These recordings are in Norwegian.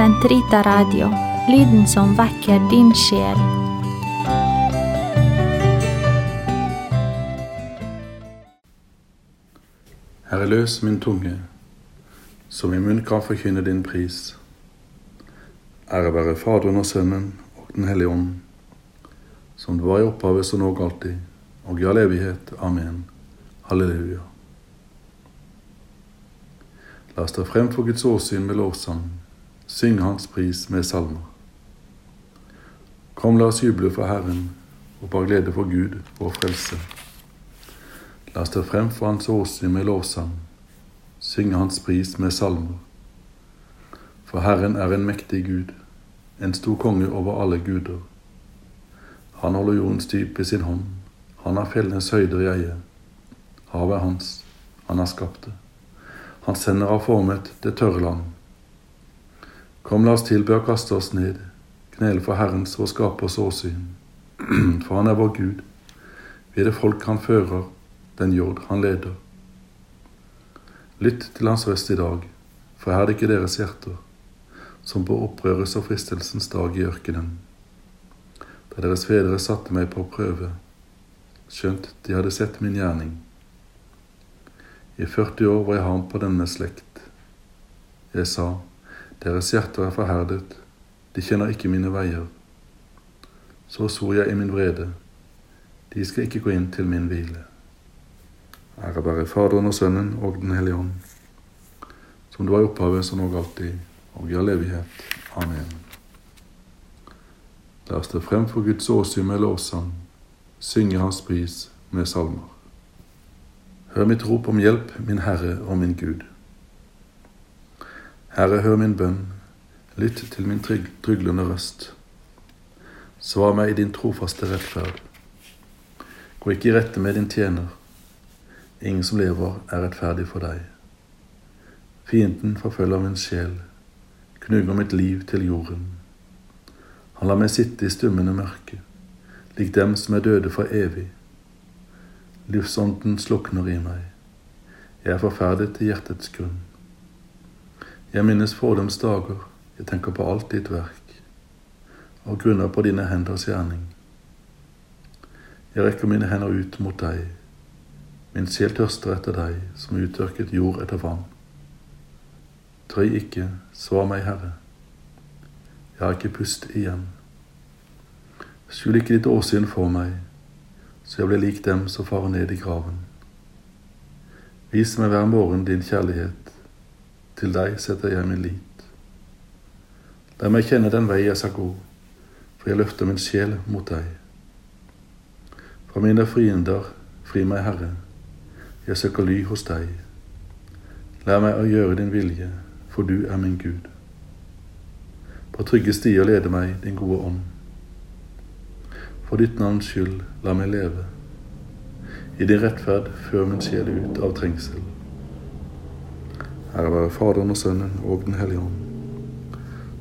Sentrita Radio, lyden som vekker din sjel. Herre, løs min tunge, som i munn kan forkynne din pris. Ære være Faderen og Sønnen og Den hellige ånd, som det var i opphavet, så nå alltid, og i all evighet. Amen. Halleluja. La oss ta frem for Guds åsyn med lovsang, synge Hans pris med salmer. Kom, la oss juble for Herren og bare glede for Gud, vår frelse. La oss ta frem for Hans åsyn med lovsang, synge Hans pris med salmer. For Herren er en mektig Gud, en stor konge over alle guder. Han holder jordens dyp i sin hånd, han har fjellenes høyder i eie. Havet er hans, han har skapt det. Han sender av formet det tørre land. Kom, la oss tilbe og kaste oss ned, knele for Herrens vår skapers åsyn. For han er vår Gud, vi er det folk han fører, den jord han leder. Lytt til hans røst i dag, for her er det ikke deres hjerter, som på opprørets og fristelsens dag i ørkenen, da deres fedre satte meg på prøve, skjønt de hadde sett min gjerning. I 40 år var jeg ham på denne slekt. Jeg sa, deres hjerter er forherdet, de kjenner ikke mine veier. Så svor jeg i min vrede, de skal ikke gå inn til min hvile. Ære være Faderen og Sønnen og Den hellige ånd, som det var i opphavet, som og alltid, og i all evighet. Amen. La oss stå frem for Guds åsyn med lovsang, synge Hans pris med salmer. Hør mitt rop om hjelp, min Herre og min Gud. Herre, hør min bønn, lytt til min tryglende røst. Svar meg i din trofaste rettferd. Gå ikke i rette med din tjener. Ingen som lever, er rettferdig for deg. Fienden forfølger min sjel, knugger mitt liv til jorden. Han lar meg sitte i stummende mørke, lik dem som er døde for evig. Livsånden slukner i meg. Jeg er forferdet til hjertets grunn. Jeg minnes fordoms dager, jeg tenker på alt ditt verk, og grunner på dine henders gjerning. Jeg rekker mine hender ut mot deg, min sjel tørster etter deg, som uttørket jord etter vann. Trøy ikke, svar meg, Herre. Jeg har ikke pust igjen. Skjul ikke ditt åsyn for meg, så jeg blir lik dem som farer ned i graven. Vis meg hver morgen din kjærlighet, til deg setter jeg min lit. La meg kjenne den vei jeg skal gå, for jeg løfter min sjel mot deg. Fra mine fiender, fri meg, Herre, jeg søker ly hos deg. Lær meg å gjøre din vilje, for du er min Gud. På trygge stier leder meg din gode ånd. For ditt navns skyld, la meg leve. I din rettferd før min sjel ut av trengsel. Ære være Faderen og Sønnen og Den hellige ånd,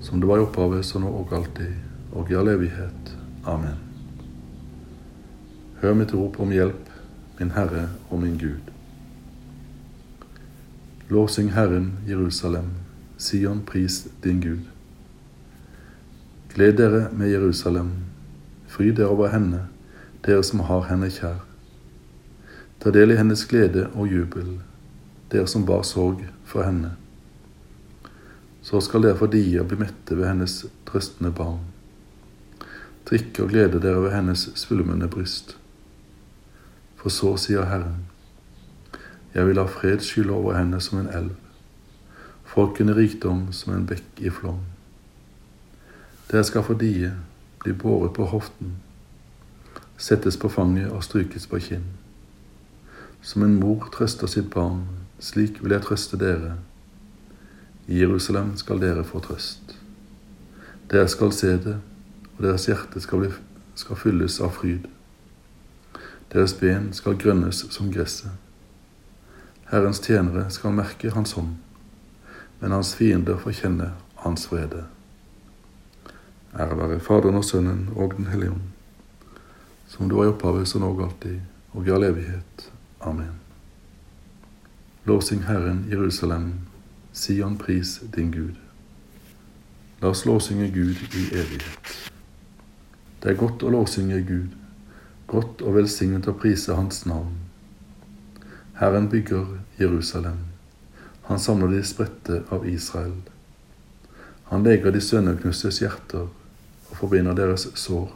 som det var i opphavet, så nå og alltid, og i all evighet. Amen. Hør mitt rop om hjelp, min Herre og min Gud. Lovsyng Herren, Jerusalem, Sion, pris din Gud. Gled dere med Jerusalem, fry dere over henne, dere som har henne kjær. Ta del i hennes glede og jubel, dere som bar sorg for henne. Så skal dere for dia bli mette ved hennes trøstende barn. Drikke og glede dere ved hennes svulmende bryst. For så sier Herren, jeg vil ha fred skylle over henne som en elv, folkene rikdom som en bekk i flom. Dere skal for die, bli båret på hoften, settes på fanget og strykes på kinn. Som en mor trøster sitt barn, slik vil jeg trøste dere. I Jerusalem skal dere få trøst. Dere skal se det, og deres hjerte skal, bli, skal fylles av fryd. Deres ben skal grønnes som gresset. Herrens tjenere skal merke hans hånd, men hans fiender får kjenne hans vrede. Ære være Faderen og Sønnen og Den hellige ånd, som du var i opphavet, så nå og alltid, og i all evighet. Amen. Lovsyng Herren, Jerusalem, Sion pris din Gud. La oss lovsynge Gud i evighet. Det er godt å lovsynge Gud, godt og velsignet å prise Hans navn. Herren bygger Jerusalem, han samler de spredte av Israel. Han leger de sønneknustes hjerter og forbinder deres sår.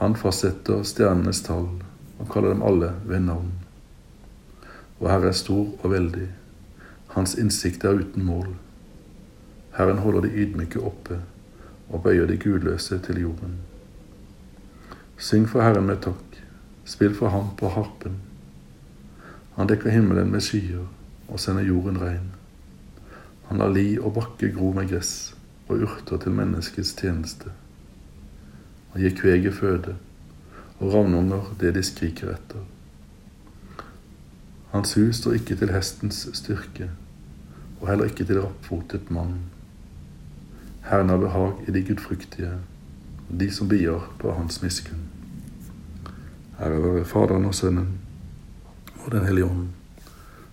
Han fastsetter stjernenes tall og kaller dem alle ved navn. Og Herre er stor og veldig, hans innsikt er uten mål. Herren holder de ydmyke oppe og bøyer de gudløse til jorden. Syng for Herren med takk, spill for ham på harpen. Han dekker himmelen med skyer og sender jorden regn. Han lar li og bakke gro med gress og urter til menneskets tjeneste. Han gir kveget føde og ravnunger det de skriker etter. Hans hus står ikke til hestens styrke, og heller ikke til rappfotet mann. Herren har behag i de gudfryktige, og de som bier på hans miskunn. Ære være Faderen og Sønnen og Den hellige ånd,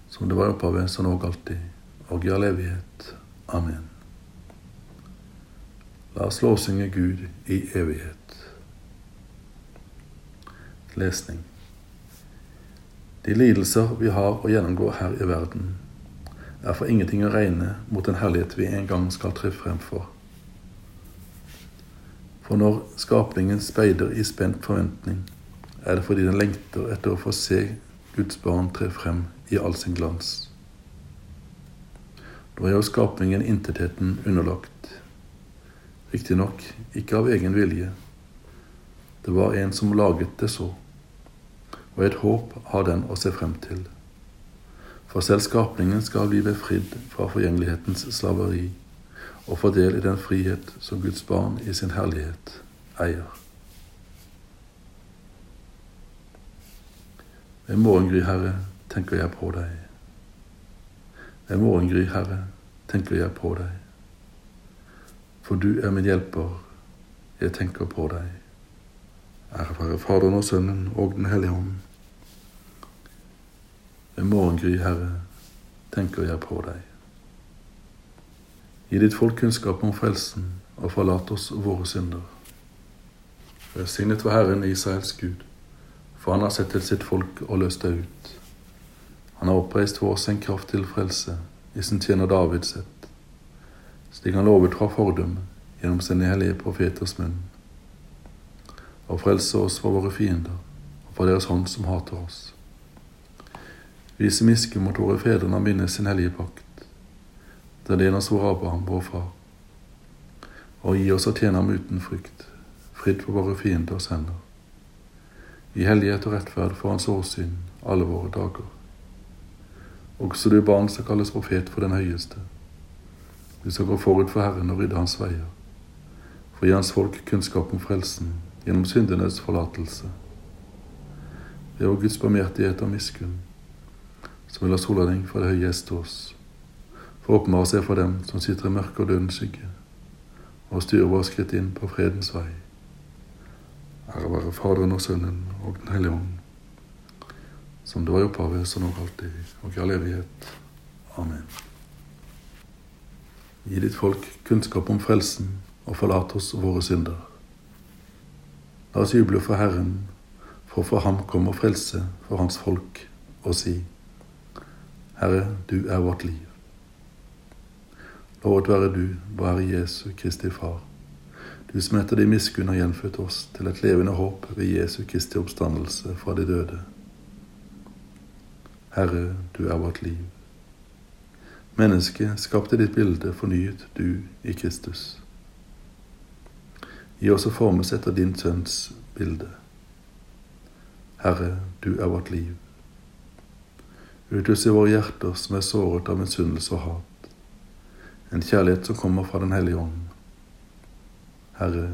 som det var i opphavet, så nå og alltid, og i all evighet. Amen. La oss lovsynge Gud i evighet. Lesning. De lidelser vi har å gjennomgå her i verden, er for ingenting å regne mot den herlighet vi en gang skal tre frem for. For når skapningen speider i spent forventning, er det fordi den lengter etter å få se Guds barn tre frem i all sin glans. Nå er jo skapningen intetheten underlagt Riktignok ikke av egen vilje. Det var en som laget det så, og et håp har den å se frem til. For selv skapningen skal bli befridd fra forgjengelighetens slaveri og få del i den frihet som Guds barn i sin herlighet eier. Ved morgengry, Herre, tenker jeg på deg. Ved morgengry, Herre, tenker jeg på deg. For du er min hjelper, jeg tenker på deg. Ære være Faderen og Sønnen og Den hellige hånd. Ved morgengry, Herre, tenker jeg på deg. Gi ditt folk kunnskap om frelsen, og forlat oss våre synder. Velsignet var Herren Israels Gud, for han har sett til sitt folk og løst det ut. Han har oppreist for oss en kraft til frelse, i sin tjener Davids sett slik han lovet fra fordum gjennom sine hellige profeters munn, og frelse oss fra våre fiender og fra deres hånd som hater oss. Vise miske mot våre fedre når han minnes sin hellige pakt, den det oss vår Abraham, vår far, og gi oss å tjene ham uten frykt, fritt for våre fienders hender. I hellighet og rettferd for hans åsyn alle våre dager. Også du barn skal kalles profet for den høyeste vi skal gå forut for Herren og rydde hans veier, for gi hans folk kunnskap om frelsen gjennom syndenes forlatelse. Ved vår Guds barmhjertighet og miskunn, som vil ha sola fra det høye gjeste oss, for å åpenbare seg for dem som sitter i mørke og dødens skygge, og styre våre skritt inn på fredens vei. Ære være Faderen og Sønnen og Den hellige ånd, som det var i opphavet, så nå alltid, og i all evighet. Amen. Gi ditt folk kunnskap om frelsen, og forlat oss våre synder. La oss juble for Herren, for for ham kommer frelse for hans folk, og si, Herre, du er vårt liv. Lovet være du, vår Jesu Kristi Far, du som etter din miskunn har gjenfødt oss til et levende håp ved Jesu Kristi oppstandelse fra de døde. Herre, du er vårt liv. Mennesket skapte ditt bilde, fornyet du i Kristus. Gi oss å formes etter din sønns bilde. Herre, du er vårt liv. Utløs i våre hjerter som er såret av misunnelse og hat, en kjærlighet som kommer fra Den hellige ånd. Herre,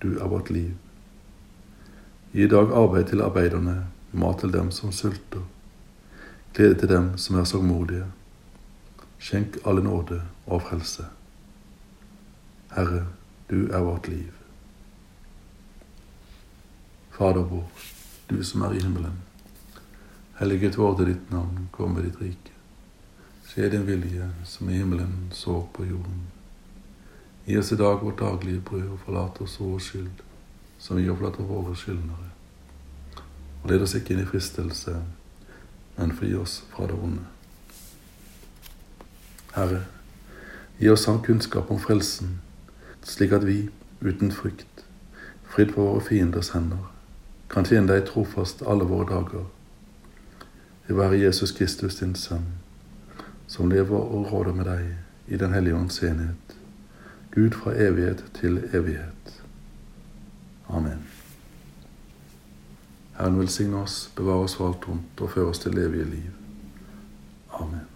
du er vårt liv. Gi i dag arbeid til arbeiderne, mat til dem som sulter, glede til dem som er sorgmodige. Skjenk alle nåde og frelse. Herre, du er vårt liv. Fader vår, du som er i himmelen. Helliget til ditt navn, kom med ditt rike. Skje din vilje, som i himmelen så på jorden. Gi oss i dag vårt daglige brød, og forlat oss vår skyld, som vi forlatt våre skyldnere. Og led oss ikke inn i fristelse, men fri oss fra det onde. Herre, gi oss sann kunnskap om frelsen, slik at vi, uten frykt, fridd for våre fienders hender, kan tjene deg trofast alle våre dager. Det være Jesus Kristus, din Sønn, som lever og råder med deg i Den hellige ånds enhet, Gud fra evighet til evighet. Amen. Herren velsigne oss, bevare oss for alt vondt og føre oss til evige liv. Amen.